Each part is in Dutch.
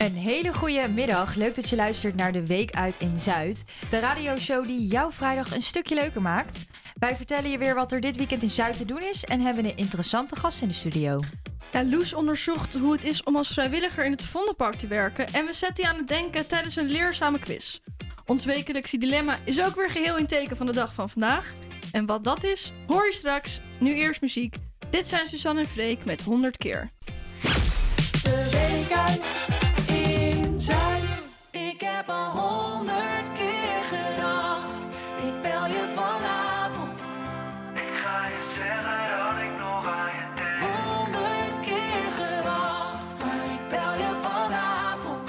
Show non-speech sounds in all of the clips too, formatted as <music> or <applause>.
Een hele goede middag. Leuk dat je luistert naar de Week uit in Zuid. De radioshow die jouw vrijdag een stukje leuker maakt. Wij vertellen je weer wat er dit weekend in Zuid te doen is en hebben een interessante gast in de studio. Ja, Loes onderzocht hoe het is om als vrijwilliger in het Vondelpark te werken en we zetten je aan het denken tijdens een leerzame quiz. Ons wekelijkse dilemma is ook weer geheel in teken van de dag van vandaag. En wat dat is, hoor je straks. Nu eerst muziek. Dit zijn Suzanne en Freek met 100 keer. De week uit al honderd keer gedacht. Ik bel je vanavond. Ik ga je zeggen dat ik nog aan je denk. Honderd keer gewacht. Maar ik bel je vanavond.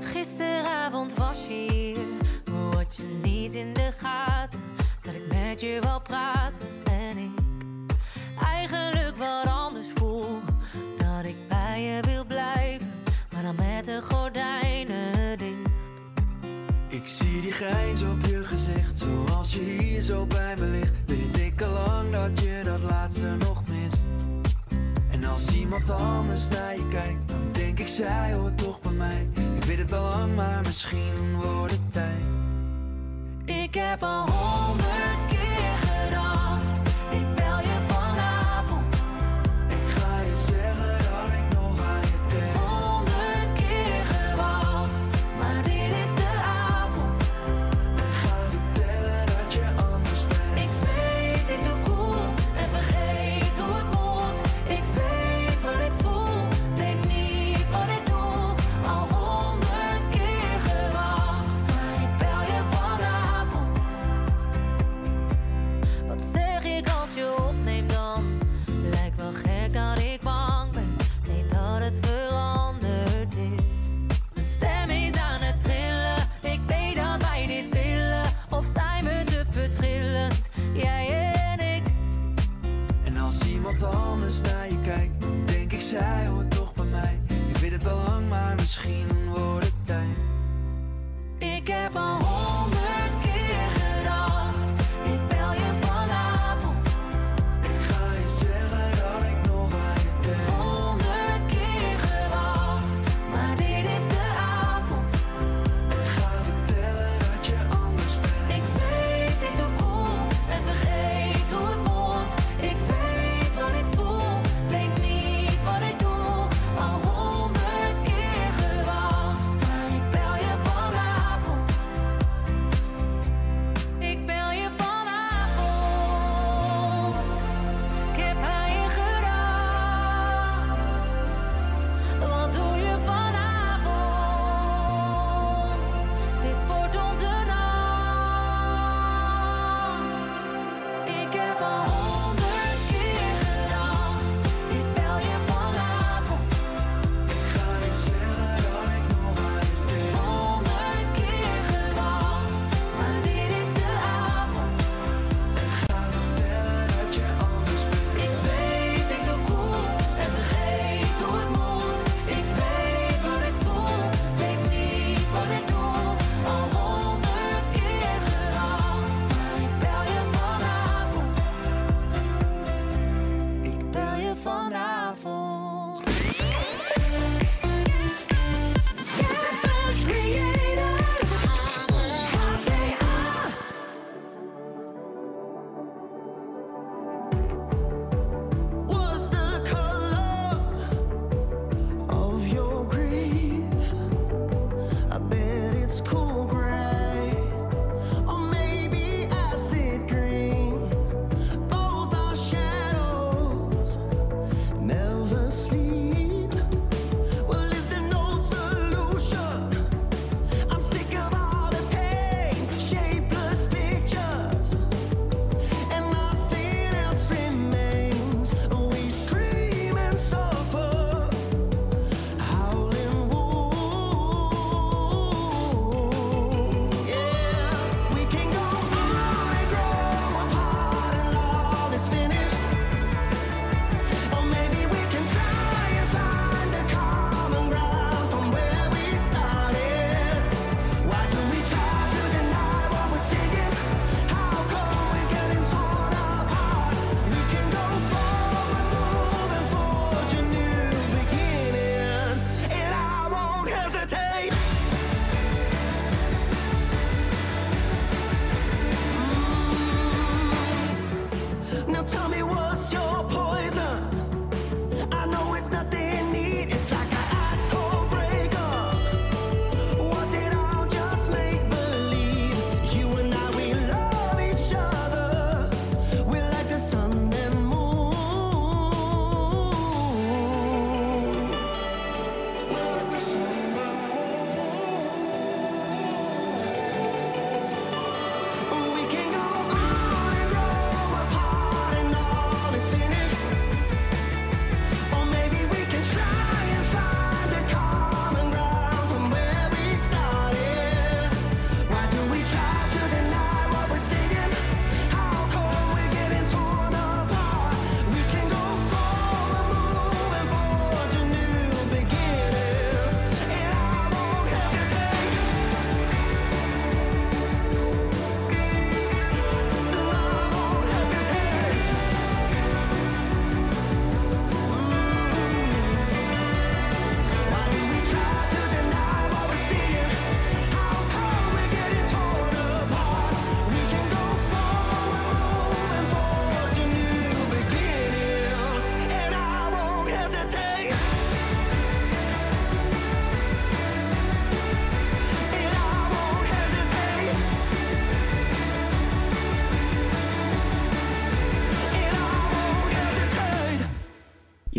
Gisteravond was je hier, maar had je niet in de gaten dat ik met je wou praten en ik eigenlijk wat anders voel. Dat ik bij je wil blijven, maar dan met de gordijnen dicht. Ik zie die grijns op je gezicht, zoals je hier zo bij me ligt. Weet ik al lang dat je dat laatste nog mist. En als iemand anders naar je kijkt, dan denk ik zij hoort toch bij mij. Ik weet het al lang, maar misschien wordt het tijd. Ik heb al honderd keer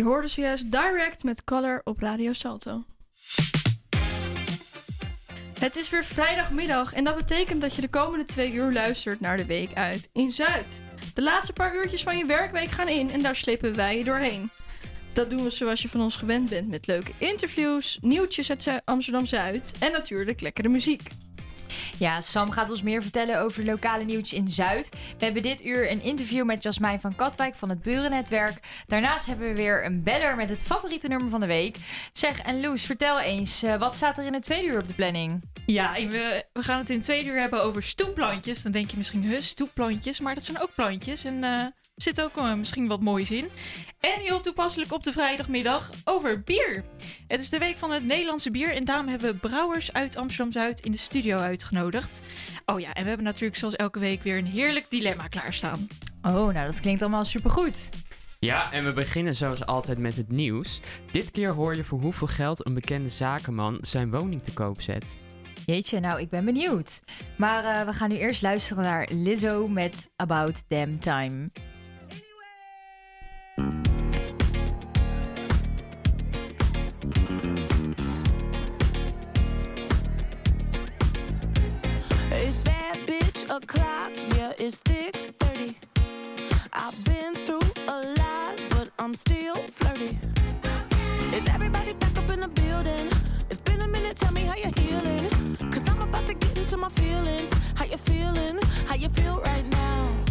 hoorde zojuist Direct met Color op Radio Salto. Het is weer vrijdagmiddag en dat betekent dat je de komende twee uur luistert naar de week uit in Zuid. De laatste paar uurtjes van je werkweek gaan in en daar slepen wij je doorheen. Dat doen we zoals je van ons gewend bent met leuke interviews, nieuwtjes uit Zu- Amsterdam-Zuid en natuurlijk lekkere muziek. Ja, Sam gaat ons meer vertellen over lokale nieuwtjes in Zuid. We hebben dit uur een interview met Jasmijn van Katwijk van het Burennetwerk. Daarnaast hebben we weer een beller met het favoriete nummer van de week. Zeg, en Loes, vertel eens, eh, wat staat er in het tweede uur op de planning? Ja, we, we gaan het in het tweede uur hebben over stoepplantjes. Dan denk je misschien, huh, stoepplantjes. Maar dat zijn ook plantjes. En eh, zit ook eh, misschien wat moois in. En heel toepasselijk op de vrijdagmiddag over bier. Het is de week van het Nederlandse bier. En daarom hebben we brouwers uit Amsterdam-Zuid in de studio uitgenodigd. Oh ja, en we hebben natuurlijk zoals elke week weer een heerlijk dilemma klaarstaan. Oh, nou dat klinkt allemaal supergoed. Ja, en we beginnen zoals altijd met het nieuws. Dit keer hoor je voor hoeveel geld een bekende zakenman zijn woning te koop zet. Jeetje, nou ik ben benieuwd. Maar eh, we gaan nu eerst luisteren naar Lizzo met About Damn Time. O'clock, yeah, it's thick 30. I've been through a lot, but I'm still flirty. Is everybody back up in the building? It's been a minute, tell me how you're healing. Cause I'm about to get into my feelings. How you feeling? How you feel right now?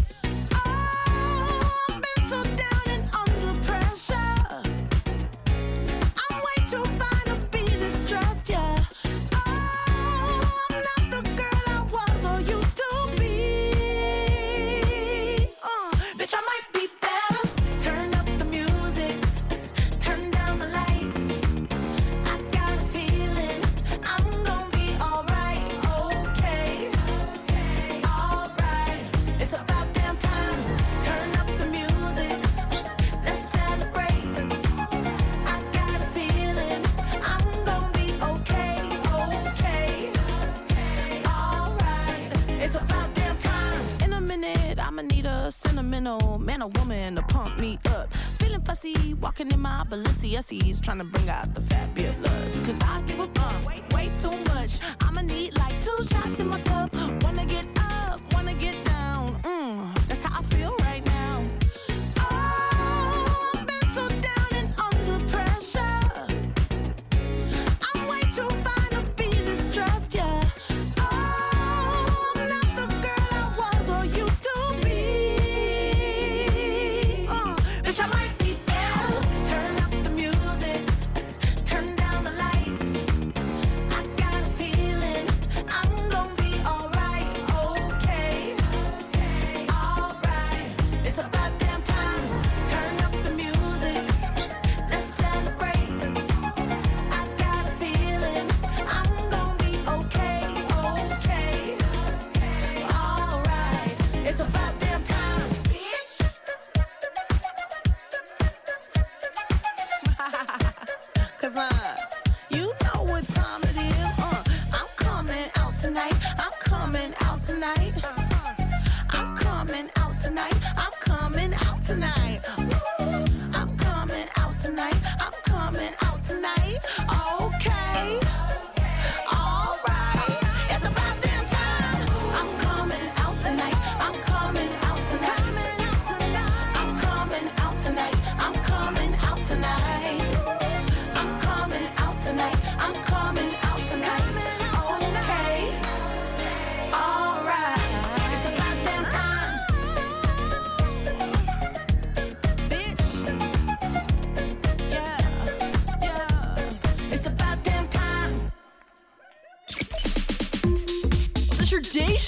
Man or woman to pump me up. Feeling fussy, walking in my Balenciennes, trying to bring out the fabulous. Cause I give a fuck way, way too much. I'ma need like two shots in my cup. Wanna get up, wanna get down. Mm, that's how I feel right now.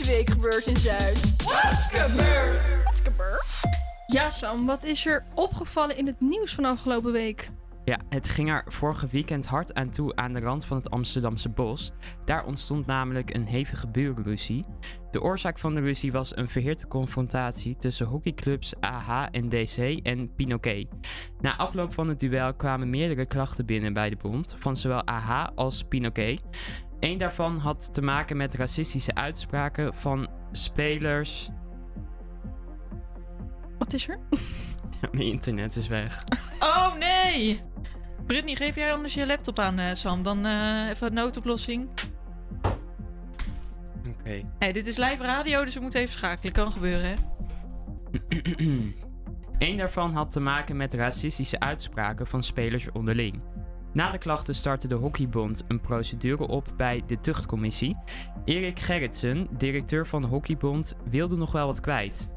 Deze week gebeurd in Zuid? Wat gebeurd? Wat is gebeurd? Ja, Sam, wat is er opgevallen in het nieuws van afgelopen week? Ja, het ging er vorige weekend hard aan toe aan de rand van het Amsterdamse bos. Daar ontstond namelijk een hevige burenruzie. De oorzaak van de ruzie was een verhitte confrontatie tussen hockeyclubs AH en DC en Pinoquet. Na afloop van het duel kwamen meerdere klachten binnen bij de bond, van zowel AH als Pinoquet. Eén daarvan had te maken met racistische uitspraken van spelers. Wat is er? <laughs> Mijn internet is weg. Oh nee! Brittany, geef jij anders je laptop aan, eh, Sam. Dan eh, even een noodoplossing. Oké. Hey, dit is live radio, dus we moeten even schakelen. Kan gebeuren, hè? <clears throat> Eén daarvan had te maken met racistische uitspraken van spelers onderling. Na de klachten startte de Hockeybond een procedure op bij de tuchtcommissie. Erik Gerritsen, directeur van de Hockeybond, wilde nog wel wat kwijt.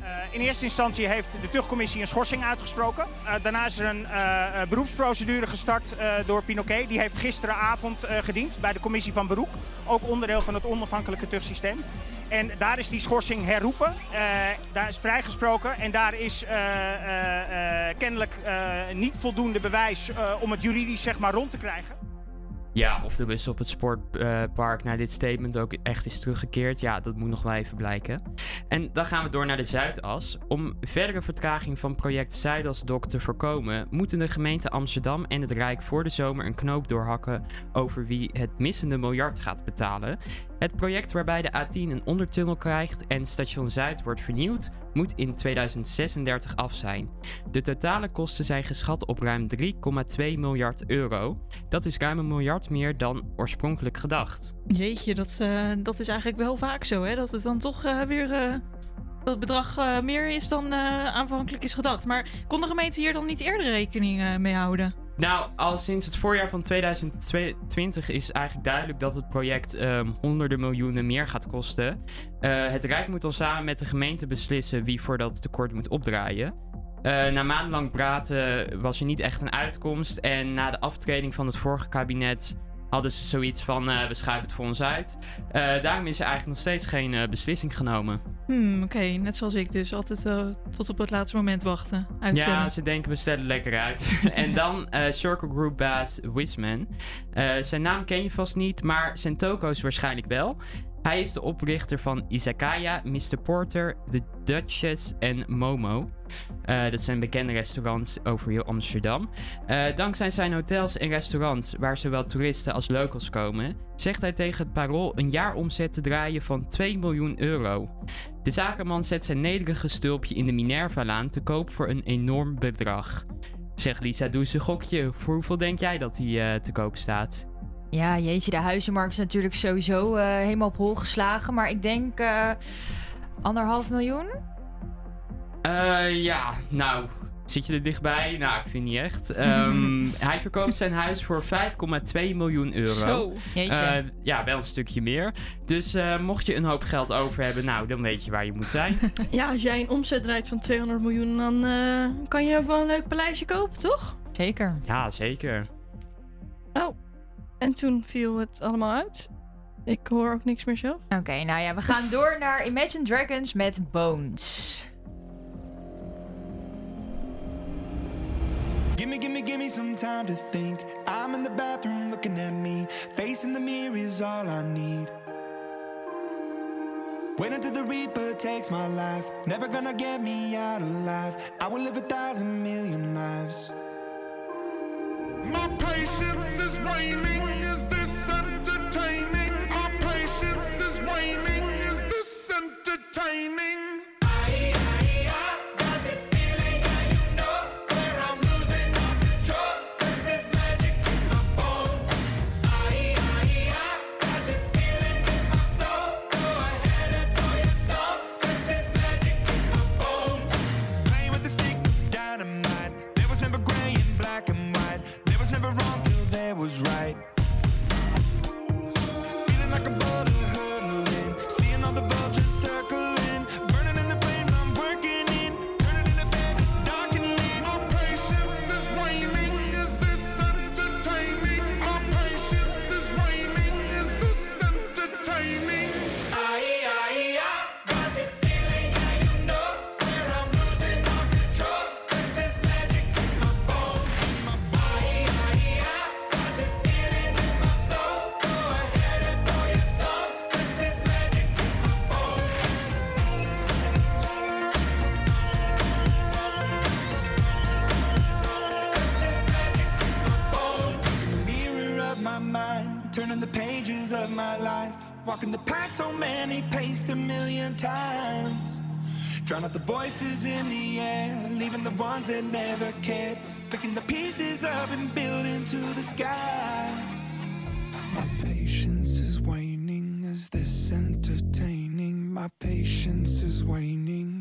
Eh, in eerste instantie heeft de tuchtcommissie een schorsing uitgesproken. Eh, daarna is er een eh, beroepsprocedure gestart door Pinoquet. Die heeft gisteravond gediend bij de commissie van beroep. Ook onderdeel van het onafhankelijke tuchtsysteem. En daar is die schorsing herroepen. Daar is vrijgesproken. En daar is kennelijk niet voldoende bewijs om het juridisch zeg maar, rond te krijgen. Ja, of de rust op het sportpark na dit statement ook echt is teruggekeerd. Ja, dat moet nog wel even blijken. En dan gaan we door naar de Zuidas. Om verdere vertraging van project Zuidas-Dok te voorkomen, moeten de gemeente Amsterdam en het Rijk voor de zomer een knoop doorhakken over wie het missende miljard gaat betalen. Het project waarbij de A10 een ondertunnel krijgt en station Zuid wordt vernieuwd, moet in 2036 af zijn. De totale kosten zijn geschat op ruim 3,2 miljard euro. Dat is ruim een miljard meer dan oorspronkelijk gedacht. Jeetje, dat, eh, dat is eigenlijk wel vaak zo, hè? Dat het dan toch eh, weer... eh, dat het bedrag meer is dan aanvankelijk is gedacht. Maar kon de gemeente hier dan niet eerder rekening mee houden? Nou, al sinds het voorjaar van 2020 is eigenlijk duidelijk dat het project ehm, honderden miljoenen meer gaat kosten. Eh, het Rijk moet dan samen met de gemeente beslissen wie voor dat tekort moet opdraaien. Eh, na maandenlang praten was er niet echt een uitkomst. En na de aftreding van het vorige kabinet hadden ze zoiets van: eh, we schuiven het voor ons uit. Eh, daarom is er eigenlijk nog steeds geen eh, beslissing genomen. Hmm, oké. Net zoals ik dus. Altijd tot op het laatste moment wachten. Ja, ze denken we stellen lekker uit. <laughs> en dan Circle Group baas Wisman. Zijn naam ken je vast niet, maar zijn toko's waarschijnlijk wel. Hij is de oprichter van Izakaya, Mr. Porter, The Duchess en Momo. Eh, dat zijn bekende restaurants over heel Amsterdam. Eh, dankzij zijn hotels en restaurants, waar zowel toeristen als locals komen, zegt hij tegen het parool een jaaromzet te draaien van 2 miljoen euro. De zakenman zet zijn nederige stulpje in de Minerva-laan te koop voor een enorm bedrag. Zeg Lisa, doe eens een gokje. Voor hoeveel denk jij dat hij eh, te koop staat? Ja, jeetje, de huizenmarkt is natuurlijk sowieso eh, helemaal op hol geslagen. Maar ik denk eh, anderhalf miljoen. Eh, ja, nou, zit je er dichtbij? Nou, ik vind niet echt. <laughs> Ehm, hij verkoopt zijn huis voor 5,2 miljoen euro. Zo. Jeetje. Eh, ja, wel een stukje meer. Dus eh, mocht je een hoop geld over hebben, nou, dan weet je waar je moet zijn. <laughs> Ja, als jij een omzet draait van 200 miljoen, dan eh, kan je ook wel een leuk paleisje kopen, toch? Zeker. ja, zeker. Oh, en toen viel het allemaal uit. Ik hoor ook niks meer zelf. Oké, nou ja, we gaan door naar Imagine Dragons met Bones. Gimme, gimme, gimme some time to think. I'm in the bathroom looking at me. Facing the mirror is all I need. Wait until the Reaper takes my life. Never gonna get me out alive. I will live a thousand million lives. Entertaining? Walking the path so many paced a million times. Drown out the voices in the air, leaving the ones that never cared. Picking the pieces up and building to the sky. My patience is waning. Is this entertaining? My patience is waning.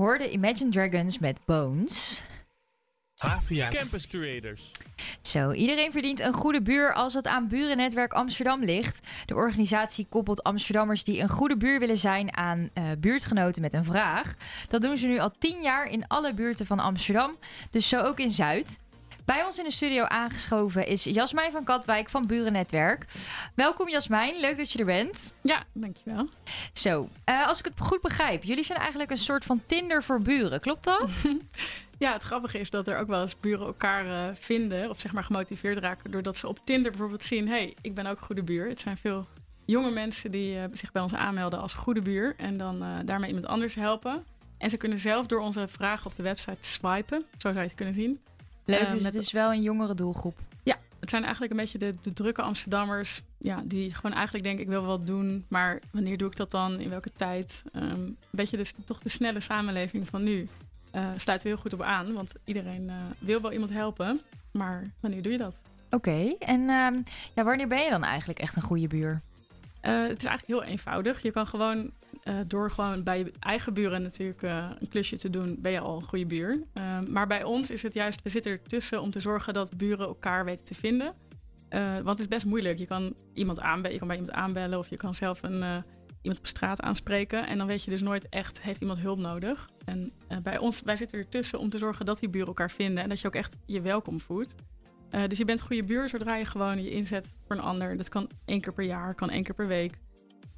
Hoorde Imagine Dragons met Bones. Havia Campus Creators. Zo, iedereen verdient een goede buur als het aan Burennetwerk Amsterdam ligt. De organisatie koppelt Amsterdammers die een goede buur willen zijn aan eh, buurtgenoten met een vraag. Dat doen ze nu al tien jaar in alle buurten van Amsterdam, dus zo ook in Zuid. Bij ons in de studio aangeschoven is Jasmijn van Katwijk van Burennetwerk. Welkom Jasmijn, leuk dat je er bent. Ja, dankjewel. Zo, eh, als ik het goed begrijp, jullie zijn eigenlijk een soort van Tinder voor buren, klopt dat? <laughs> Ja, het grappige is dat er ook wel eens buren elkaar eh, vinden, of zeg maar gemotiveerd raken, doordat ze op Tinder bijvoorbeeld zien: hé, hey, ik ben ook goede buur. Het zijn veel jonge mensen die eh, zich bij ons aanmelden als goede buur en dan daarmee iemand anders helpen. En ze kunnen zelf door onze vragen op de website swipen, zo zou je het kunnen zien. Leuk, Eh, dus met- het is wel een jongere doelgroep. Ja, het zijn eigenlijk een beetje de, de drukke Amsterdammers. Ja, die gewoon eigenlijk denken, ik wil wel wat doen. Maar wanneer doe ik dat dan? In welke tijd? Ehm, een beetje de, toch de snelle samenleving van nu. eh sluiten we heel goed op aan. Want iedereen eh, wil wel iemand helpen. Maar wanneer doe je dat? Oké, en ehm, ja, wanneer ben je dan eigenlijk echt een goede buur? Eh, het is eigenlijk heel eenvoudig. Je kan gewoon eh, door gewoon bij je eigen buren natuurlijk eh, een klusje te doen, ben je al een goede buur. Ehm, maar bij ons is het juist, we zitten ertussen om te zorgen dat buren elkaar weten te vinden. Eh, want het is best moeilijk. Je kan iemand aanbellen, je kan bij iemand aanbellen of je kan zelf een, iemand op straat aanspreken. En dan weet je dus nooit echt, heeft iemand hulp nodig? En bij ons, wij zitten ertussen om te zorgen dat die buren elkaar vinden en dat je ook echt je welkom voelt. Dus je bent goede buur zodra je gewoon je inzet voor een ander. Dat kan één keer per jaar, kan één keer per week.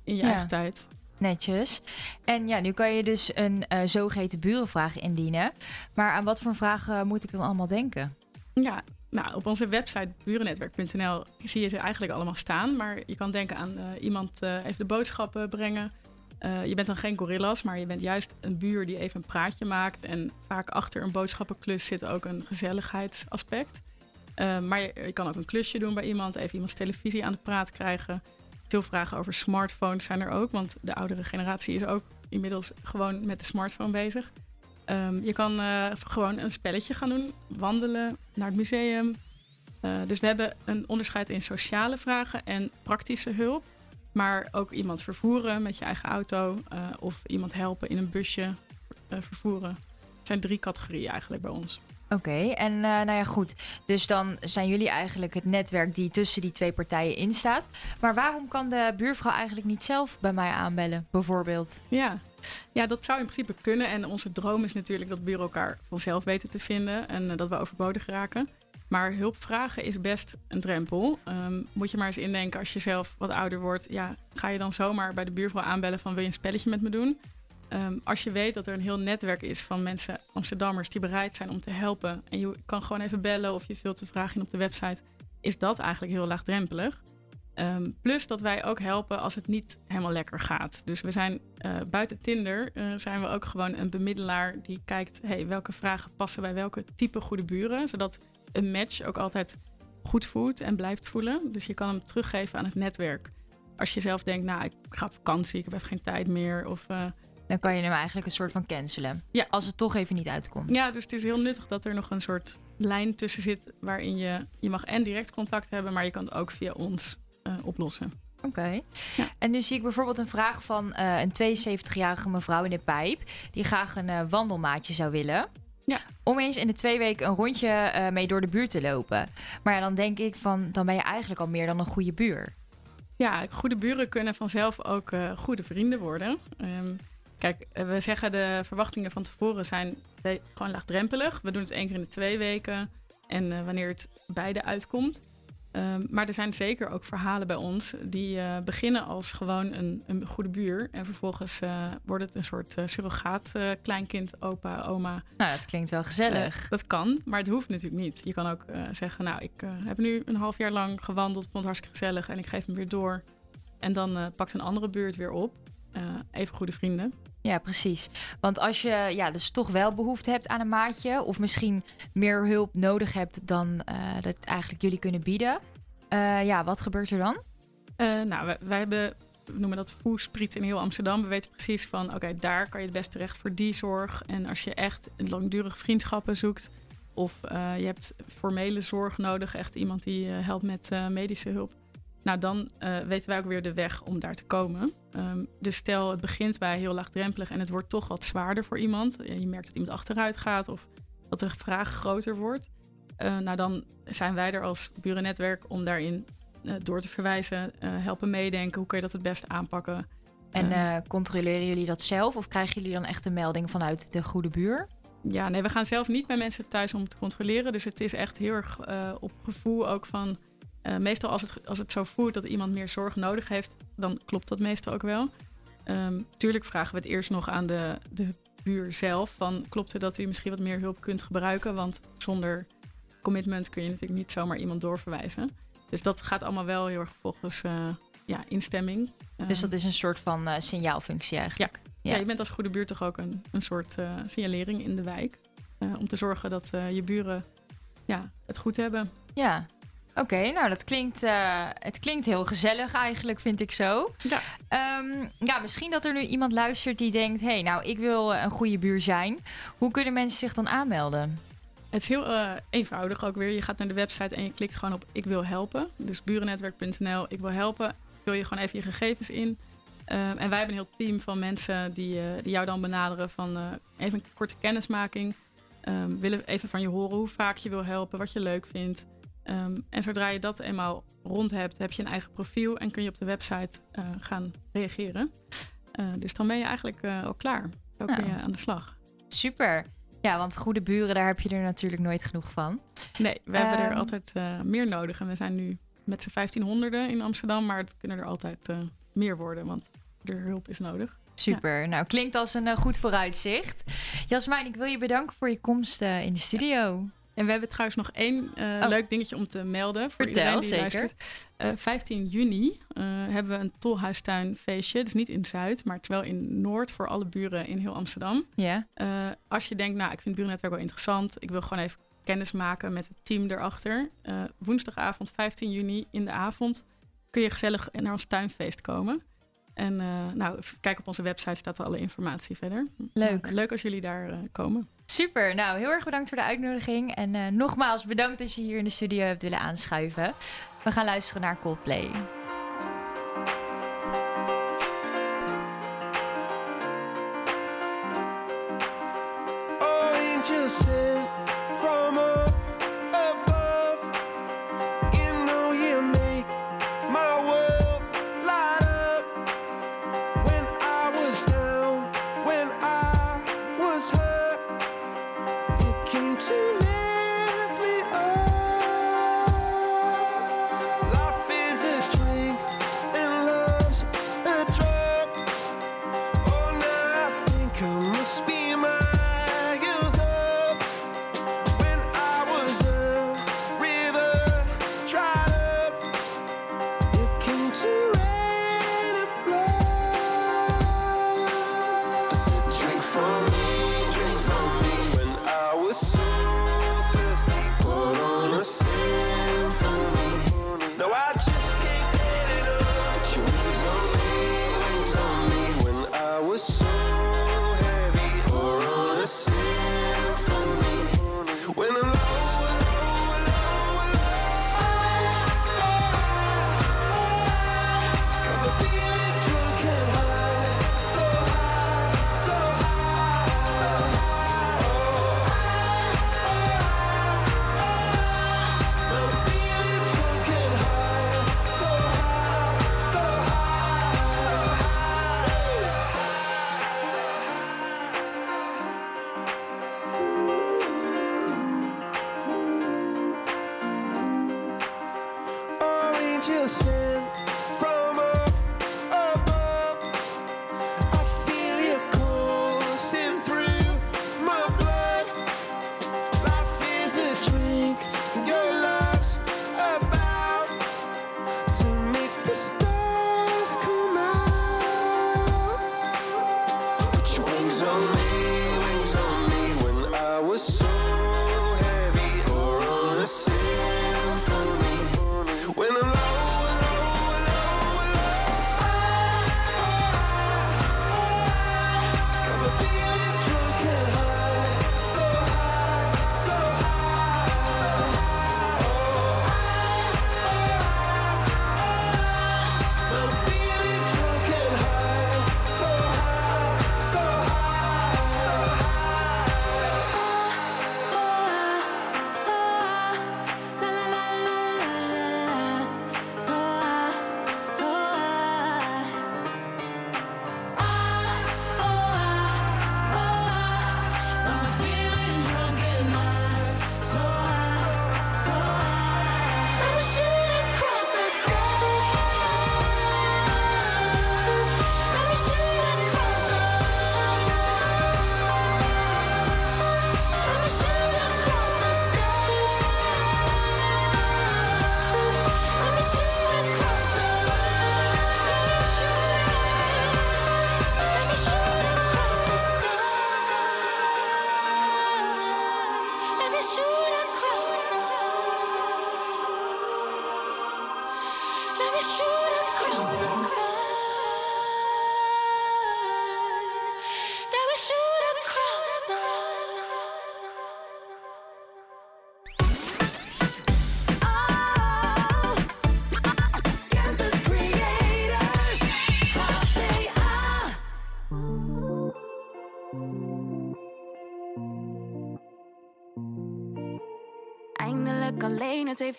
In je Ja. eigen tijd. Netjes. En ja, nu kan je dus een eh, zogeheten burenvraag indienen. Maar aan wat voor vragen moet ik dan allemaal denken? Ja, nou, op onze website burennetwerk.nl zie je ze eigenlijk allemaal staan. Maar je kan denken aan eh, iemand eh, even de boodschappen brengen. Je bent dan geen gorillas, maar je bent juist een buur die even een praatje maakt. En vaak achter een boodschappenklus zit ook een gezelligheidsaspect. Maar je, je kan ook een klusje doen bij iemand, even iemands televisie aan de praat krijgen. Veel vragen over smartphones zijn er ook, want de oudere generatie is ook inmiddels gewoon met de smartphone bezig. Ehm, je kan eh, gewoon een spelletje gaan doen, wandelen, naar het museum. Eh, dus we hebben een onderscheid in sociale vragen en praktische hulp. Maar ook iemand vervoeren met je eigen auto eh, of iemand helpen in een busje vervoeren. Het zijn drie categorieën eigenlijk bij ons. Oké, en eh, nou ja, goed. Dus dan zijn jullie eigenlijk het netwerk die tussen die twee partijen instaat. Maar waarom kan de buurvrouw eigenlijk niet zelf bij mij aanbellen, bijvoorbeeld? Ja. ja, dat zou in principe kunnen. En onze droom is natuurlijk dat buren elkaar vanzelf weten te vinden en eh, dat we overbodig raken. Maar hulp vragen is best een drempel. Ehm, moet je maar eens indenken als je zelf wat ouder wordt. Ja, ga je dan zomaar bij de buurvrouw aanbellen van wil je een spelletje met me doen? Ehm, als je weet dat er een heel netwerk is van mensen, Amsterdammers, die bereid zijn om te helpen. En je kan gewoon even bellen of je vult de vraag in op de website. Is dat eigenlijk heel laagdrempelig? Ehm, plus dat wij ook helpen als het niet helemaal lekker gaat. Dus we zijn eh, buiten Tinder eh, zijn we ook gewoon een bemiddelaar die kijkt, hey, welke vragen passen bij welke type goede buren, zodat een match ook altijd goed voelt en blijft voelen. Dus je kan hem teruggeven aan het netwerk. Als je zelf denkt, nou, ik ga op vakantie, ik heb even geen tijd meer. Of, eh, Dan kan je hem eigenlijk een soort van cancelen. Ja. Als het toch even niet uitkomt. ja, dus het is heel nuttig dat er nog een soort lijn tussen zit waarin je, je mag en direct contact hebben, maar je kan het ook via ons eh, oplossen. Oké. En nu zie ik bijvoorbeeld een vraag van eh, een 72-jarige mevrouw in de pijp... die graag een eh, wandelmaatje zou willen. Ja. Om eens in de twee weken een rondje mee door de buurt te lopen. Maar ja, dan denk ik van... dan ben je eigenlijk al meer dan een goede buur. Ja, goede buren kunnen vanzelf ook goede vrienden worden. Ehm, kijk, eh, we zeggen de verwachtingen van tevoren zijn gewoon laagdrempelig. We doen het één keer in de twee weken. En eh, wanneer het beide uitkomt. Ehm, maar er zijn zeker ook verhalen bij ons die eh, beginnen als gewoon een, een goede buur. En vervolgens wordt het een soort eh, surrogaat kleinkind, opa, oma. Nou, dat klinkt wel gezellig. Dat kan, maar het hoeft natuurlijk niet. Je kan ook zeggen, nou, ik heb nu een half jaar lang gewandeld, vond het hartstikke gezellig en ik geef hem weer door. En dan pakt een andere buurt weer op. Eh, even goede vrienden. Ja, precies. Want als je ja, dus toch wel behoefte hebt aan een maatje, of misschien meer hulp nodig hebt dan eh, dat eigenlijk jullie kunnen bieden, eh, ja, wat gebeurt er dan? Nou, wij, wij hebben, we noemen dat voerspriet in heel Amsterdam. We weten precies van, oké, daar kan je het best terecht voor die zorg. En als je echt langdurige vriendschappen zoekt, of je hebt formele zorg nodig, echt iemand die helpt met medische hulp. Nou, dan eh, weten wij ook weer de weg om daar te komen. Ehm, dus stel, het begint bij heel laagdrempelig en het wordt toch wat zwaarder voor iemand. Je merkt dat iemand achteruit gaat of dat de vraag groter wordt. Eh, nou, dan zijn wij er als burennetwerk om daarin eh, door te verwijzen, helpen meedenken. Hoe kun je dat het beste aanpakken? En Eh, eh, controleren jullie dat zelf of krijgen jullie dan echt een melding vanuit de goede buur? Ja, nee, we gaan zelf niet bij mensen thuis om te controleren. Dus het is echt heel erg op gevoel ook van... eh, meestal als het, als het zo voelt dat iemand meer zorg nodig heeft... dan klopt dat meestal ook wel. Ehm, tuurlijk vragen we het eerst nog aan de, de buur zelf... van klopt het dat u misschien wat meer hulp kunt gebruiken? Want zonder commitment kun je natuurlijk niet zomaar iemand doorverwijzen. Dus dat gaat allemaal wel heel erg volgens eh, ja, instemming. Dus Ehm, dat is een soort van eh, signaalfunctie eigenlijk. ja, je bent als goede buurt toch ook een, een soort signalering in de wijk. om te zorgen dat je buren ja, het goed hebben. Ja. Oké, nou dat klinkt, eh, het klinkt heel gezellig eigenlijk, vind ik zo. Ja. Ehm, ja, misschien dat er nu iemand luistert die denkt... hé, hey, nou, ik wil eh, een goede buur zijn. Hoe kunnen mensen zich dan aanmelden? Het is heel eh, eenvoudig ook weer. Je gaat naar de website en je klikt gewoon op ik wil helpen. Dus burennetwerk.nl, ik wil helpen. Vul je gewoon even je gegevens in. Ehm, en wij hebben een heel team van mensen die, die jou dan benaderen van even een korte kennismaking. Ehm willen even van je horen hoe vaak je wil helpen, wat je leuk vindt. Ehm, en zodra je dat eenmaal rond hebt, heb je een eigen profiel en kun je op de website eh, gaan reageren. Eh, dus dan ben je eigenlijk eh, al klaar. Zo kun Nou. je aan de slag. Super. Ja, want goede buren, daar heb je er natuurlijk nooit genoeg van. Nee, we hebben er Ehm. altijd meer nodig. En we zijn nu met z'n 1500 in Amsterdam, maar het kunnen er altijd meer worden, want de hulp is nodig. Super. Nou, klinkt als een goed vooruitzicht. Jasmijn, ik wil je bedanken voor je komst in de studio. En we hebben trouwens nog één eh, Oh. leuk dingetje om te melden voor Vertel, iedereen die zeker. luistert. Eh, 15 juni eh, hebben we een tolhuistuinfeestje. Dus niet in Zuid, maar wel in Noord voor alle buren in heel Amsterdam. Ja. Eh, als je denkt, nou, ik vind het burennetwerk wel interessant. Ik wil gewoon even kennis maken met het team erachter. Eh, woensdagavond 15 juni in de avond kun je gezellig naar ons tuinfeest komen. En eh, nou, kijk op onze website, staat er alle informatie verder. Leuk. Leuk als jullie daar eh, komen. Super. Nou, heel erg bedankt voor de uitnodiging. En eh, nogmaals bedankt dat je hier in de studio hebt willen aanschuiven. We gaan luisteren naar Coldplay.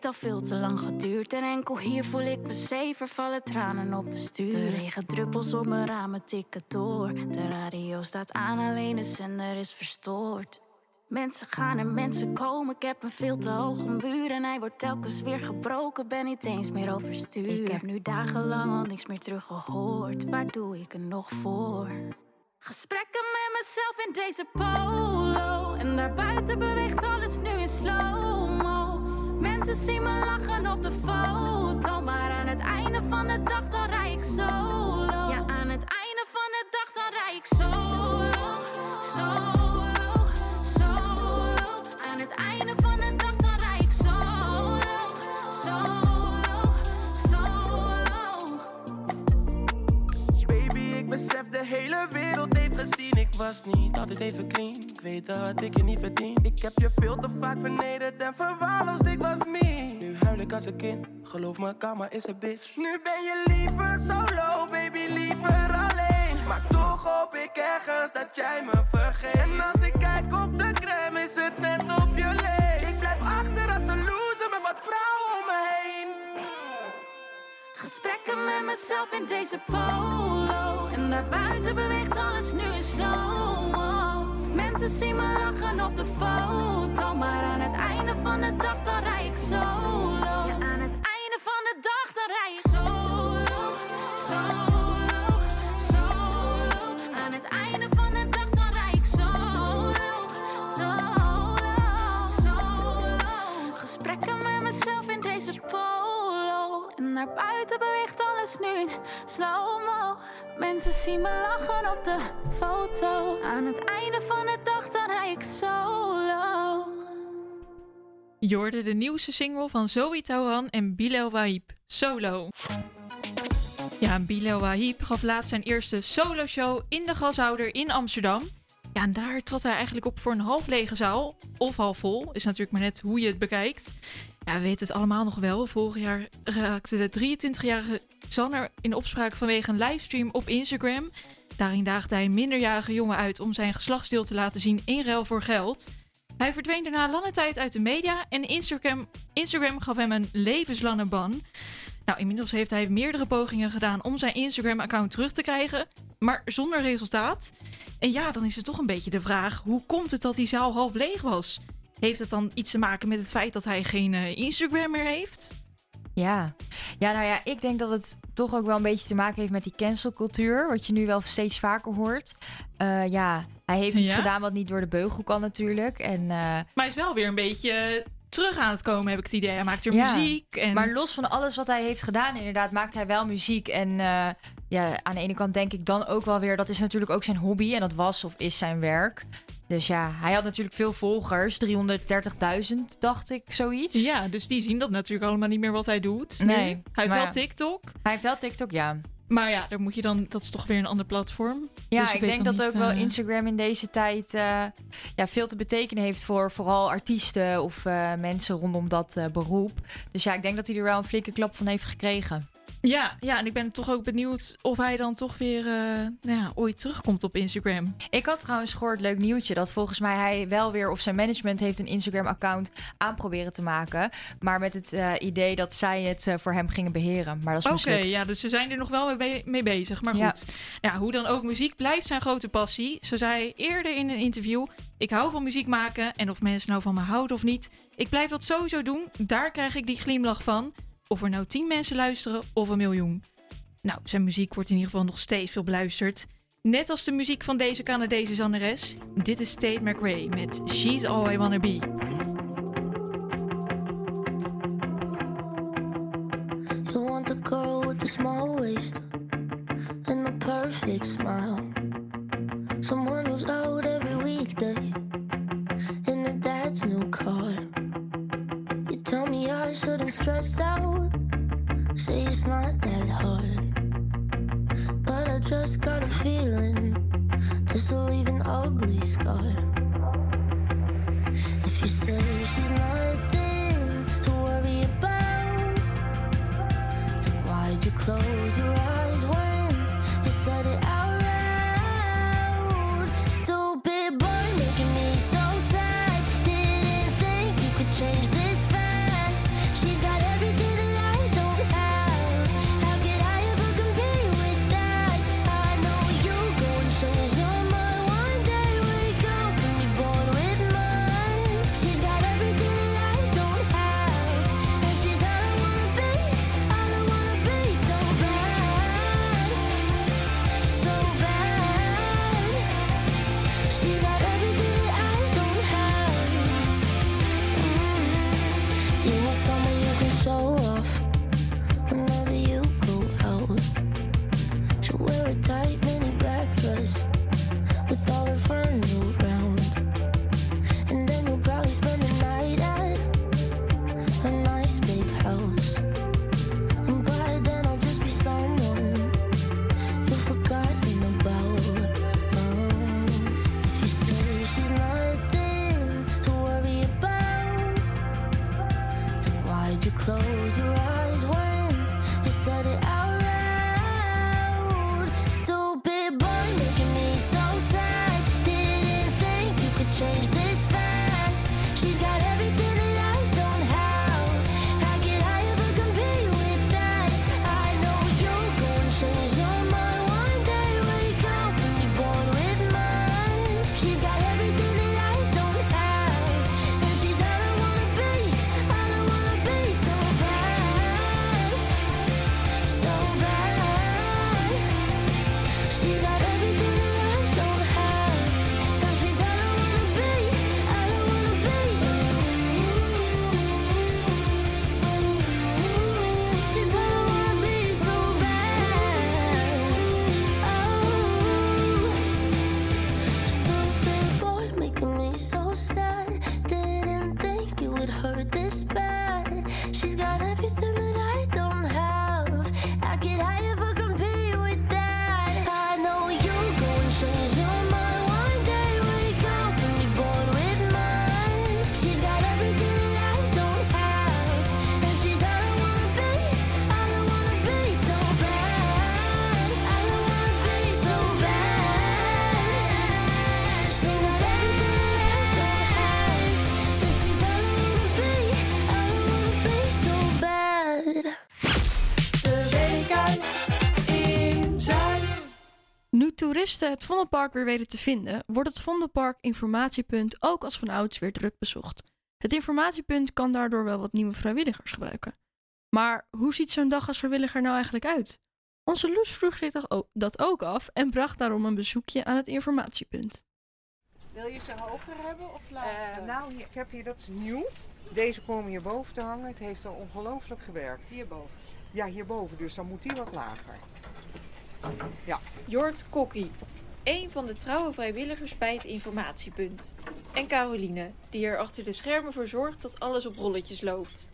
Heeft al veel te lang geduurd. En enkel hier voel ik me zever, vallen tranen op mijn stuur. De regendruppels op mijn ramen tikken door. De radio staat aan, alleen de zender is verstoord. Mensen gaan en mensen komen, ik heb een veel te hoge muur. En hij wordt telkens weer gebroken, ben niet eens meer overstuur. Ik heb nu dagenlang al niks meer teruggehoord. Waar doe ik er nog voor? Gesprekken met mezelf in deze polo. En daarbuiten beweegt alles nu in slow-mo. Mensen zien me lachen op de foto. Maar aan het einde van de dag dan rij ik solo. Ja, aan het einde van de dag dan rij ik solo. Solo, solo. Aan het einde van de dag dan rij ik solo. Solo, solo. Baby, ik besef de hele wereld gezien. Ik was niet altijd even clean. Ik weet dat ik je niet verdien. Ik heb je veel te vaak vernederd en verwaarloosd. Ik was me. Nu huil ik als een kind. Geloof me, karma is een bitch. Nu ben je liever solo, baby, liever alleen. Maar toch hoop ik ergens dat jij me vergeet. En als ik kijk op de crème, is het net of je leeft. Ik blijf achter als een loser met wat vrouwen om me heen. Gesprekken met mezelf in deze polo. En daarbuiten beweegt alles nu in slow-mo. Mensen zien me lachen op de foto. Maar aan het einde van de dag dan rij ik solo. Ja, aan het einde van de dag dan rij ik solo. Naar buiten beweegt alles nu slow-mo. Mensen zien me lachen op de foto. Aan het einde van de dag dan rij ik solo. Je hoorde de nieuwste single van Zoe Tauran en Bilal Wahib, Solo. Ja, Bilal Wahib gaf laatst zijn eerste solo-show in de Gashouder in Amsterdam. Ja, en daar trad hij eigenlijk op voor een half lege zaal. Of half vol, is natuurlijk maar net hoe je het bekijkt. Ja, we weten het allemaal nog wel. Vorig jaar raakte de 23-jarige Xander in opspraak vanwege een livestream op Instagram. Daarin daagde hij een minderjarige jongen uit om zijn geslachtsdeel te laten zien in ruil voor geld. Hij verdween daarna lange tijd uit de media en Instagram, Instagram gaf hem een levenslange ban. Nou, inmiddels heeft hij meerdere pogingen gedaan om zijn Instagram-account terug te krijgen, maar zonder resultaat. En ja, dan is het toch een beetje de vraag: hoe komt het dat die zaal half leeg was? Heeft het dan iets te maken met het feit dat hij geen eh, Instagram meer heeft? Ja. ja, nou ja, ik denk dat het toch ook wel een beetje te maken heeft met die cancelcultuur, wat je nu wel steeds vaker hoort. Eh, ja, hij heeft iets Ja? gedaan wat niet door de beugel kan natuurlijk. En, eh, Maar hij is wel weer een beetje terug aan het komen, heb ik het idee. Hij maakt weer Ja, muziek. En... Maar los van alles wat hij heeft gedaan, inderdaad, maakt hij wel muziek. En ja, aan de ene kant denk ik dan ook wel weer, dat is natuurlijk ook zijn hobby. En dat was of is zijn werk. Dus ja, hij had natuurlijk veel volgers. 330.000, dacht ik, zoiets. Ja, dus die zien dat natuurlijk allemaal niet meer wat hij doet. Nee, Hij heeft wel ja. TikTok. Hij heeft wel TikTok, ja. Maar ja, daar moet je dan, dat is toch weer een ander platform. Ja, Dus ik denk dat niet, ook wel eh, Instagram in deze tijd eh, ja, veel te betekenen heeft voor vooral artiesten of eh, mensen rondom dat beroep. Dus ja, ik denk dat hij er wel een flinke klap van heeft gekregen. Ja, ja, en ik ben toch ook benieuwd of hij dan toch weer eh, nou ja, ooit terugkomt op Instagram. Ik had trouwens gehoord, leuk nieuwtje, dat volgens mij hij wel weer, of zijn management heeft een Instagram-account aan proberen te maken. Maar met het eh, idee dat zij het eh, voor hem gingen beheren. Maar dat is Oké, mislukt. ja, dus ze zijn er nog wel mee, mee bezig. Maar Ja. goed, ja, hoe dan ook, muziek blijft zijn grote passie. Zo zei hij eerder in een interview: Ik hou van muziek maken en of mensen nou van me houden of niet, ik blijf dat sowieso doen. Daar krijg ik die glimlach van. Of er nou tien mensen luisteren of een miljoen. Nou, zijn muziek wordt in ieder geval nog steeds veel beluisterd. Net als de muziek van deze Canadese zangeres. Dit is Tate McRae met She's All I Wanna Be. Small waist and the perfect smile. Someone who's out every weekday in her dad's new car. Shouldn't stress out, say it's not that hard. But I just got a feeling this will leave an ugly scar. If you say she's nothing to worry about. Then why'd you close your eyes toeristen het Vondelpark weer weten te vinden, wordt het Vondelpark informatiepunt ook als vanouds weer druk bezocht. Het informatiepunt kan daardoor wel wat nieuwe vrijwilligers gebruiken. Maar hoe ziet zo'n dag als vrijwilliger nou eigenlijk uit? Onze Loes vroeg zich dat ook- af en bracht daarom een bezoekje aan het informatiepunt. Wil je ze hoger hebben of lager? nou, hier- ik heb hier, dat is nieuw. Deze komen hierboven te hangen. Het heeft al ongelooflijk gewerkt. Hierboven? Ja, hierboven. Dus dan moet die wat lager. Ja. Jort Kokkie, een van de trouwe vrijwilligers bij het informatiepunt. En Caroline, die er achter de schermen voor zorgt dat alles op rolletjes loopt.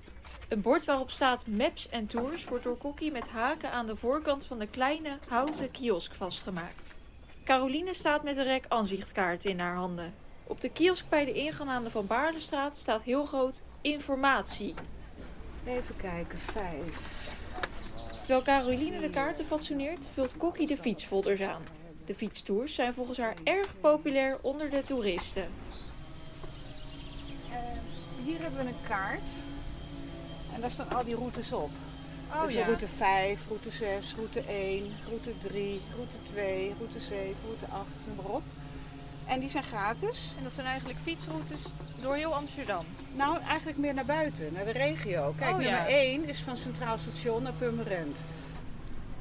Een bord waarop staat Maps en Tours wordt door Kokkie met haken aan de voorkant van de kleine houten kiosk vastgemaakt. Caroline staat met een rek aanzichtkaarten in haar handen. Op de kiosk bij de ingang aan de Van Baarlestraat staat heel groot informatie. Even kijken, vijf. Terwijl Caroline de kaarten fatsoeneert, vult Kokkie de fietsfolders aan. De fietstours zijn volgens haar erg populair onder de toeristen. Hier hebben we een kaart. En daar staan al die routes op. Oh, dus ja. route 5, route 6, route 1, route 3, route 2, route 7, route 8 en maar op. En die zijn gratis. En dat zijn eigenlijk fietsroutes door heel Amsterdam. Nou, eigenlijk meer naar buiten, naar de regio. Kijk, Oh, ja. nummer 1 is van Centraal Station naar Purmerend.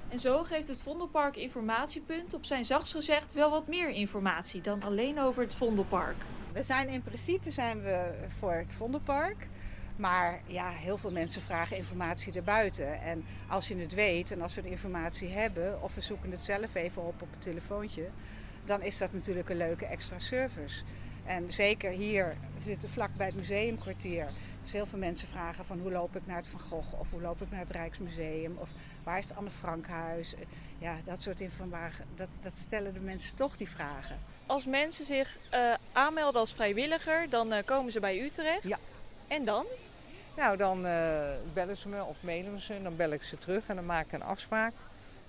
En zo geeft het Vondelpark Informatiepunt op zijn zachtst gezegd wel wat meer informatie dan alleen over het Vondelpark. We zijn in principe zijn we voor het Vondelpark. Maar ja, heel veel mensen vragen informatie erbuiten. En als je het weet en als we de informatie hebben, of we zoeken het zelf even op op het telefoontje, dan is dat natuurlijk een leuke extra service. En zeker hier, we zitten vlak bij het museumkwartier. Dus heel veel mensen vragen van hoe loop ik naar het Van Gogh of hoe loop ik naar het Rijksmuseum of waar is het Anne Frankhuis. Ja, dat soort informatie, dat, dat stellen de mensen toch die vragen. Als mensen zich eh, aanmelden als vrijwilliger, dan eh, komen ze bij Utrecht. Ja. En dan? Nou, dan eh, bellen ze me of mailen ze en dan bel ik ze terug en dan maak ik een afspraak.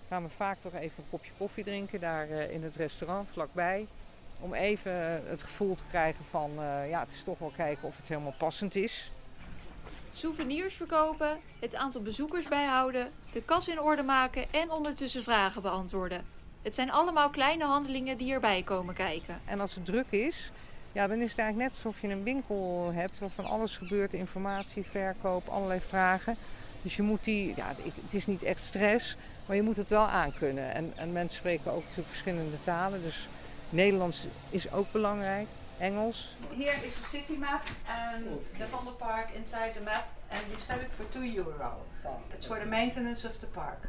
Gaan we vaak toch even een kopje koffie drinken daar eh, in het restaurant vlakbij. Om even het gevoel te krijgen van, eh, ja, het is toch wel kijken of het helemaal passend is. Souvenirs verkopen, het aantal bezoekers bijhouden, de kas in orde maken en ondertussen vragen beantwoorden. Het zijn allemaal kleine handelingen die erbij komen kijken. En als het druk is, ja, dan is het eigenlijk net alsof je een winkel hebt waar van alles gebeurt. Informatie, verkoop, allerlei vragen. Dus je moet die, ja, het is niet echt stress, maar je moet het wel aankunnen. En, en mensen spreken ook natuurlijk verschillende talen. Dus Nederlands is ook belangrijk. Engels. Here is the city map and the Vondelpark inside the map and we sell it for 2 euro. It's for the maintenance of the park.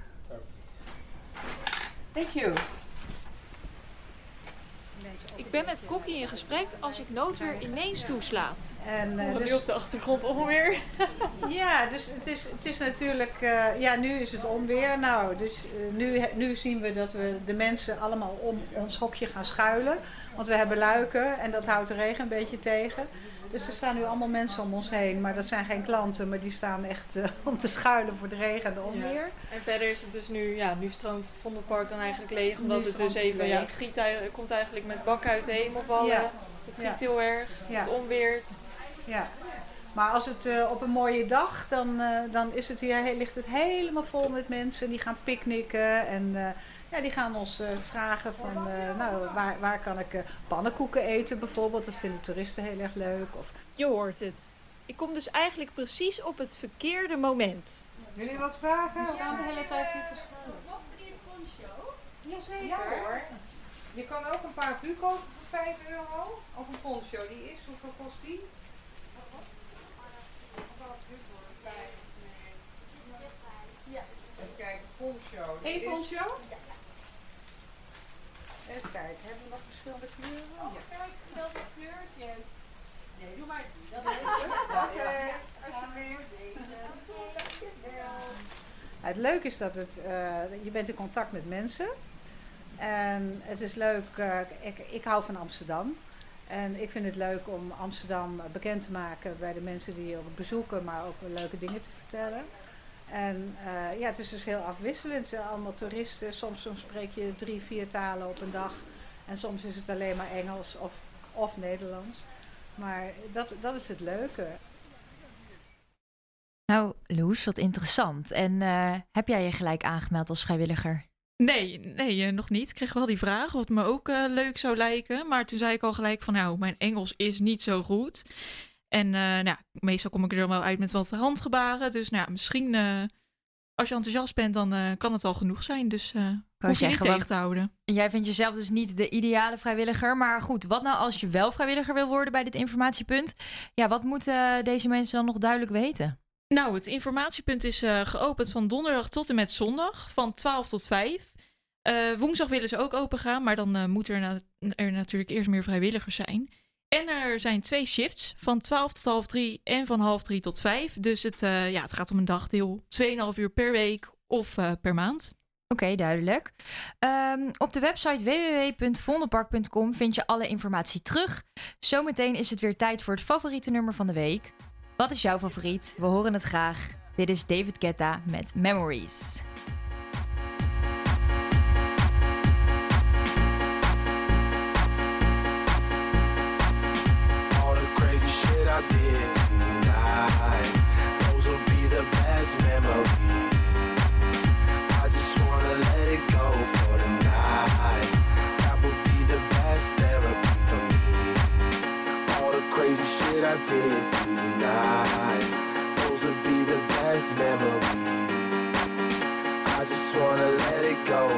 Thank you. Ik ben met Kokkie in gesprek als het noodweer ineens toeslaat. En, eh, Hoor dus- je op de achtergrond onweer? <laughs> Ja, dus het is, het is natuurlijk, eh, ja, nu is het onweer. Nou, dus eh, nu, nu zien we dat we de mensen allemaal om ons hokje gaan schuilen. Want we hebben luiken en dat houdt de regen een beetje tegen. Dus er staan nu allemaal mensen om ons heen. Maar dat zijn geen klanten, maar die staan echt eh, om te schuilen voor de regen en de onweer. En verder is het dus nu, ja, nu stroomt het Vondelpark dan eigenlijk leeg. Omdat Nu het dus even, ja, het giet, komt eigenlijk met bakken uit de hemel vallen. Ja. Het giet heel erg, het onweert. Ja. Maar als het eh, op een mooie dag, dan, eh, dan is het hier, ligt het helemaal vol met mensen. Die gaan picknicken en ja, die gaan ons eh, vragen van, eh, nou, waar, waar kan ik eh, pannenkoeken eten bijvoorbeeld. Dat vinden toeristen heel erg leuk. Of, Je hoort het. Ik kom dus eigenlijk precies op het verkeerde moment. Jullie wat vragen? We staan de hele tijd hier te Jazeker. Ja hoor. Je kan ook een paraplu kopen voor 5 euro. Of een poncho. Die is, hoeveel kost die? Een paraplu voor 5, nee. Even kijken, poncho. Eén poncho? Even kijken, hebben we nog verschillende kleuren? Oh, ja. kijk, hetzelfde kleurtje. Nee, doe maar. Dat is Oké, alsjeblieft. Het leuke is dat het, eh, je bent in contact met mensen. En het is leuk, eh, ik, ik hou van Amsterdam. En ik vind het leuk om Amsterdam bekend te maken bij de mensen die je bezoeken, maar ook leuke dingen te vertellen. En eh, ja, het is dus heel afwisselend. Eh, Allemaal toeristen. Soms, soms spreek je drie, vier talen op een dag. En soms is het alleen maar Engels of, of Nederlands. Maar dat, dat is het leuke. Nou, Loes, wat interessant. En eh, heb jij je gelijk aangemeld als vrijwilliger? Nee, nee, nog niet. Ik kreeg wel die vraag of het me ook leuk zou lijken. Maar toen zei ik al gelijk van, nou, mijn Engels is niet zo goed. En eh, nou, ja, meestal kom ik er dan wel uit met wat handgebaren. Dus nou, ja, misschien eh, als je enthousiast bent, dan eh, kan het al genoeg zijn. Dus hoef je niet tegen te houden. Jij vindt jezelf dus niet de ideale vrijwilliger. Maar goed, wat nou als je wel vrijwilliger wil worden bij dit informatiepunt? Ja, wat moeten deze mensen dan nog duidelijk weten? Nou, het informatiepunt is geopend van donderdag tot en met zondag, van 12 tot 5. Eh, woensdag willen ze ook open gaan, maar dan moeten er, na- er natuurlijk eerst meer vrijwilligers zijn. En er zijn twee shifts, van 12 tot half 3 en van half 3 tot 5. Dus het, eh, ja, het gaat om een dagdeel, 2,5 uur per week of eh, per maand. Oké, duidelijk. Ehm, op de website www.vondelpark.com vind je alle informatie terug. Zometeen is het weer tijd voor het favoriete nummer van de week. Wat is jouw favoriet? We horen het graag. Dit is David Guetta met Memories. I did tonight, those will be the best memories. I just wanna let it go for. That be the best therapy for me. All the crazy shit I did tonight, those will be the best memories. I just wanna let it go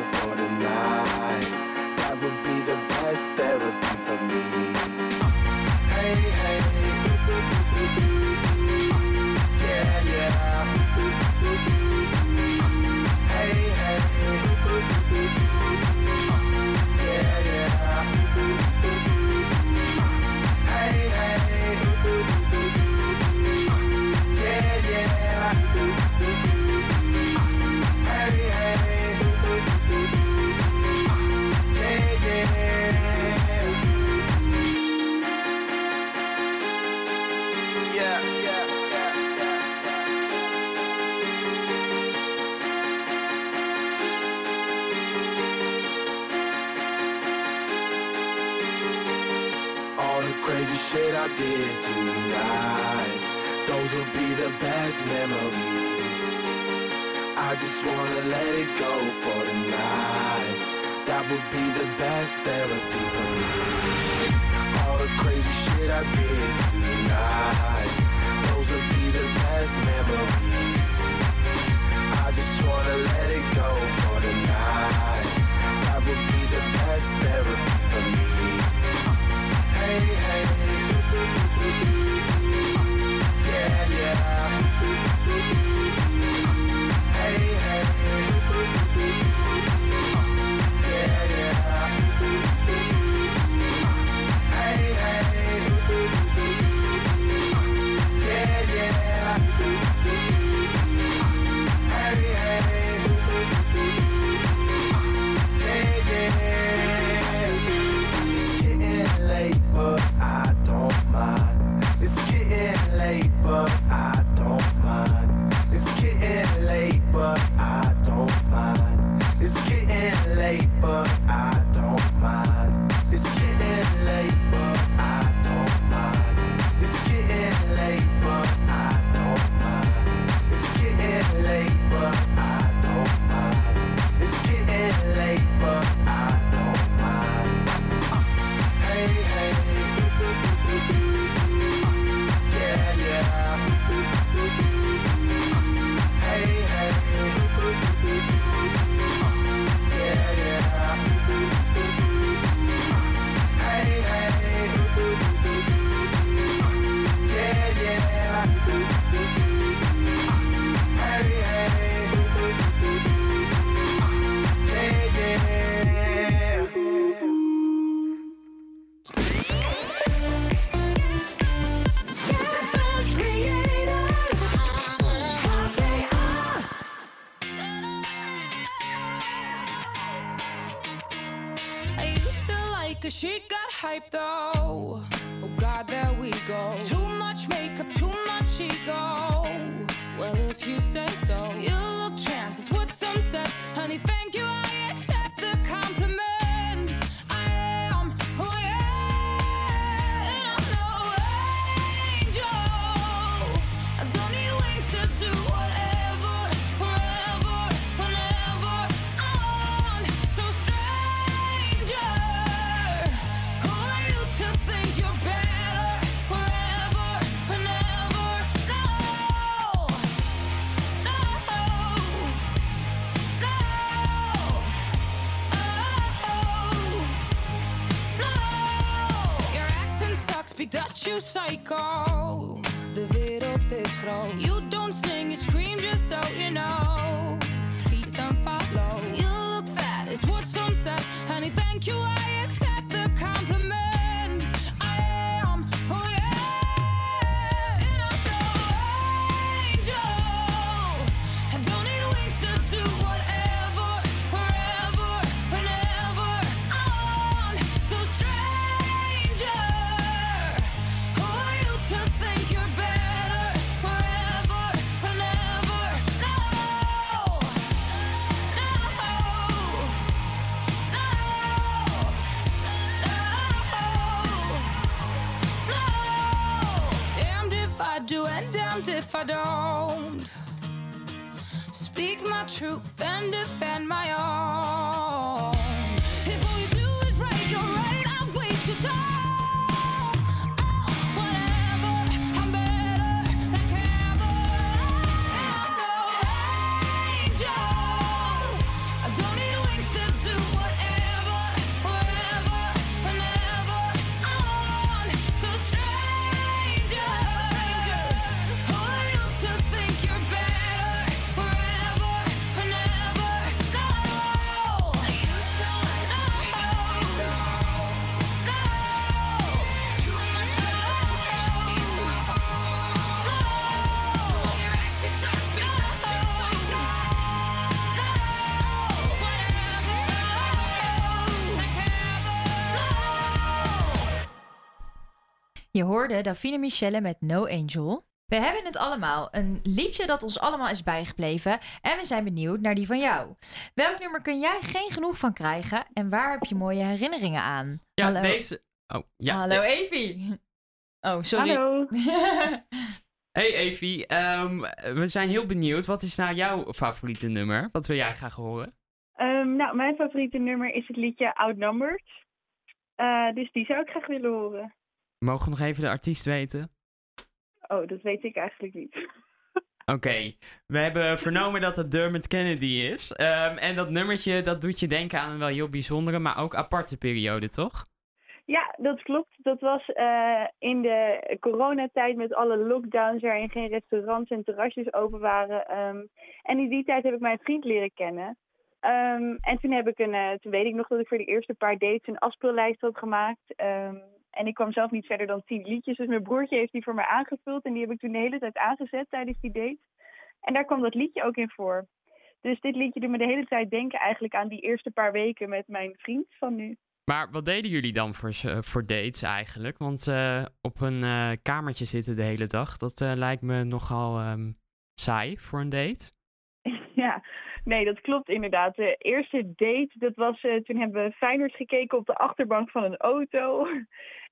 best therapy for me. All the crazy shit I did tonight, Je hoorde Davine Michelle met No Angel. We hebben het allemaal, een liedje dat ons allemaal is bijgebleven en we zijn benieuwd naar die van jou. Welk nummer kun jij geen genoeg van krijgen en waar heb je mooie herinneringen aan? Ja, Hallo. deze... Oh, ja. Hallo Evie. Oh, sorry. Hallo. <laughs> Hey Evie, ehm, we zijn heel benieuwd. Wat is nou jouw favoriete nummer? Wat wil jij graag horen? Ehm, nou, mijn favoriete nummer is het liedje Outnumbered. Eh dus die zou ik graag willen horen. Mogen we nog even de artiest weten? Oh, dat weet ik eigenlijk niet. <laughs> Oké, we hebben vernomen dat het Dermot Kennedy is. Ehm, en dat nummertje, dat doet je denken aan een wel heel bijzondere, maar ook aparte periode, toch? Ja, dat klopt. Dat was eh, in de coronatijd met alle lockdowns waarin geen restaurants en terrasjes open waren. Ehm, en in die tijd heb ik mijn vriend leren kennen. Ehm, en toen, heb ik een, eh, toen weet ik nog dat ik voor de eerste paar dates een afspeellijst had gemaakt. En ik kwam zelf niet verder dan tien liedjes. Dus mijn broertje heeft die voor mij aangevuld. En die heb ik toen de hele tijd aangezet tijdens die date. En daar kwam dat liedje ook in voor. Dus dit liedje doet me de hele tijd denken eigenlijk aan die eerste paar weken met mijn vriend van nu. Maar wat deden jullie dan voor, voor dates eigenlijk? Want eh, op een eh, kamertje zitten de hele dag, dat eh, lijkt me nogal ehm, saai voor een date. <laughs> Ja, nee, dat klopt inderdaad. De eerste date, dat was toen hebben we Feyenoord gekeken op de achterbank van een auto.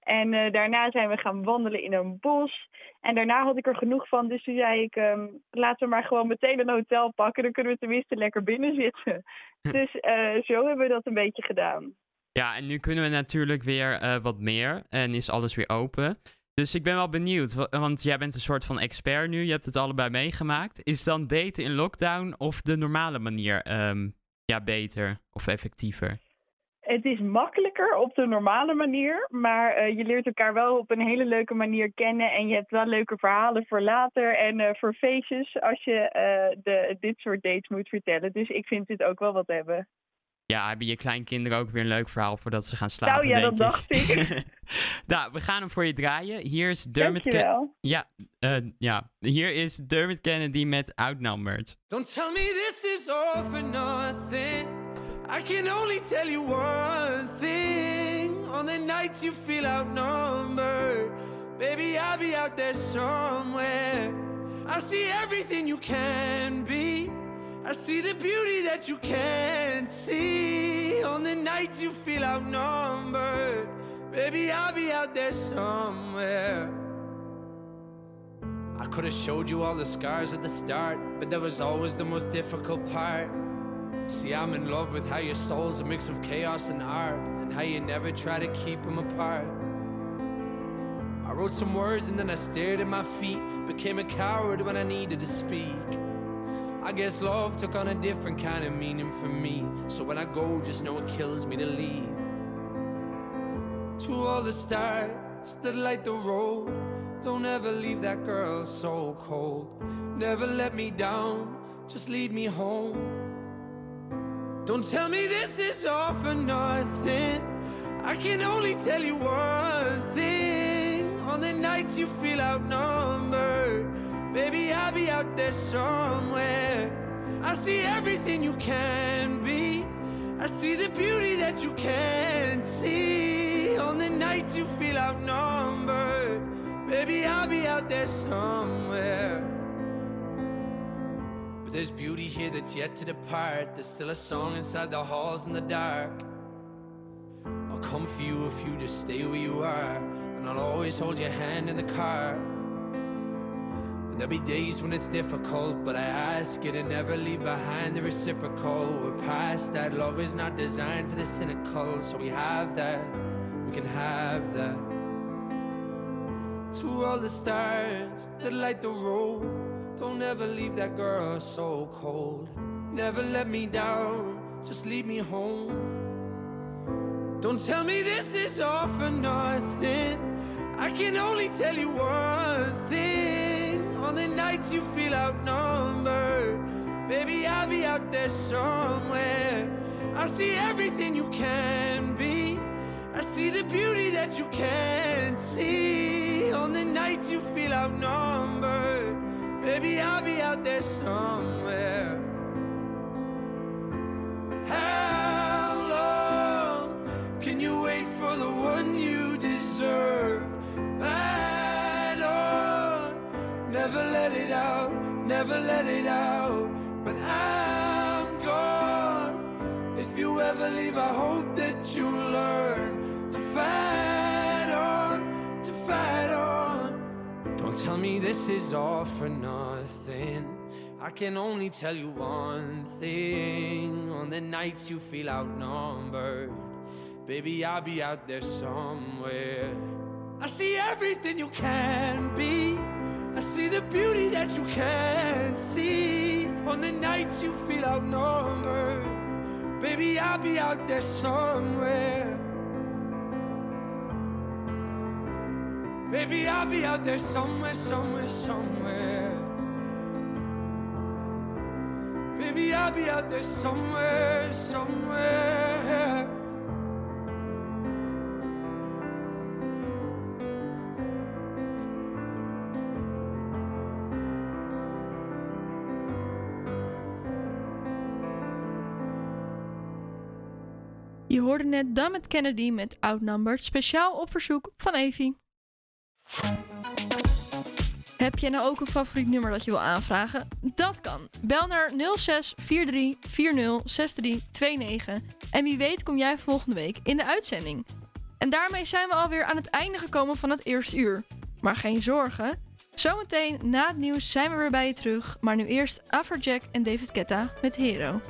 En eh, daarna zijn we gaan wandelen in een bos. En daarna had ik er genoeg van, dus toen zei ik, ehm, laten we maar gewoon meteen een hotel pakken. Dan kunnen we tenminste lekker binnen zitten. Dus eh, zo hebben we dat een beetje gedaan. Ja, en nu kunnen we natuurlijk weer eh, wat meer en is alles weer open. Dus ik ben wel benieuwd, wa- want jij bent een soort van expert nu, je hebt het allebei meegemaakt. Is dan daten in lockdown of de normale manier ehm, ja, beter of effectiever? Het is makkelijker op de normale manier, maar eh, je leert elkaar wel op een hele leuke manier kennen. En je hebt wel leuke verhalen voor later en eh, voor feestjes als je eh, de, dit soort dates moet vertellen. Dus ik vind dit ook wel wat hebben. Ja, hebben je kleinkinderen ook weer een leuk verhaal voordat ze gaan slapen, Nou ja, dat dacht ik. <laughs> nou, we gaan hem voor je draaien. Hier is Dermot Dankjewel. Ken- Ja, eh, ja, hier is Dermot Kennedy met Outnumbered. Don't tell me this is all for nothing. I can only tell you one thing. On the nights you feel outnumbered, baby, I'll be out there somewhere. I see everything you can be. I see the beauty that you can't see. On the nights you feel outnumbered, baby, I'll be out there somewhere. I could have showed you all the scars at the start, but that was always the most difficult part. See, I'm in love with how your soul's a mix of chaos and art, and how you never try to keep them apart. I wrote some words and then I stared at my feet, became a coward when I needed to speak. I guess love took on a different kind of meaning for me, so when I go, just know it kills me to leave. To all the stars that light the road. Don't ever leave that girl so cold. Never let me down, just lead me home. Don't tell me this is all for nothing. I can only tell you one thing. On the nights you feel outnumbered, baby, I'll be out there somewhere. I see everything you can be. I see the beauty that you can't see. On the nights you feel outnumbered, baby, I'll be out there somewhere. But there's beauty here that's yet to depart. There's still a song inside the halls in the dark. I'll come for you if you just stay where you are. And I'll always hold your hand in the car. And there'll be days when it's difficult, but I ask you to never leave behind the reciprocal. We're past that. Love is not designed for the cynical, so we have that. We can have that. To all the stars that light the road, don't ever leave that girl so cold. Never let me down, just lead me home. Don't tell me this is all for nothing. I can only tell you one thing. On the nights you feel outnumbered, baby, I'll be out there somewhere. I see everything you can be. I see the beauty that you can't see. On the nights you feel outnumbered, baby, I'll be out there somewhere. How long can you wait for the one you deserve? Fight on, never let it out, never let it out. When I'm gone, if you ever leave, I hope that you learn tell me this is all for nothing. I can only tell you one thing. On the nights you feel outnumbered, baby, I'll be out there somewhere. I see everything you can be. I see the beauty that you can't see. On the nights you feel outnumbered, baby, I'll be out there somewhere. Baby, I'll be out there somewhere, somewhere, somewhere. Baby, I'll be out there somewhere, somewhere. Je hoorde net Dan met Kennedy met Outnumbered, speciaal op verzoek van Evie. Heb je nou ook een favoriet nummer dat je wil aanvragen? Dat kan. Bel naar 06 43 40 63 29 en wie weet kom jij volgende week in de uitzending. En daarmee zijn we alweer aan het einde gekomen van het eerste uur. Maar geen zorgen. Zometeen na het nieuws zijn we weer bij je terug. Maar nu eerst Afrojack en David Ketta met Hero.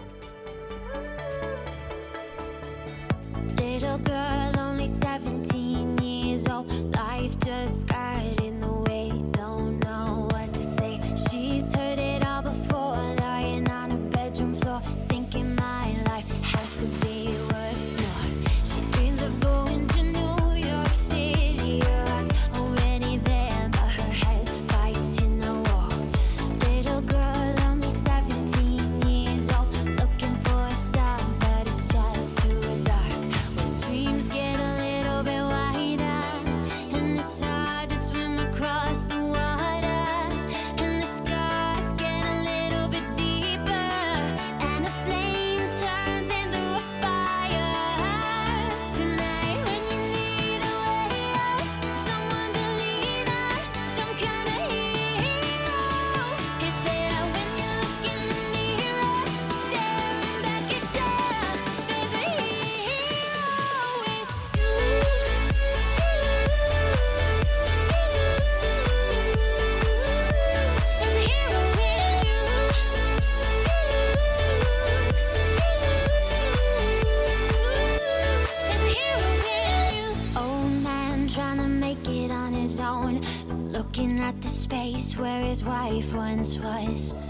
His wife once was.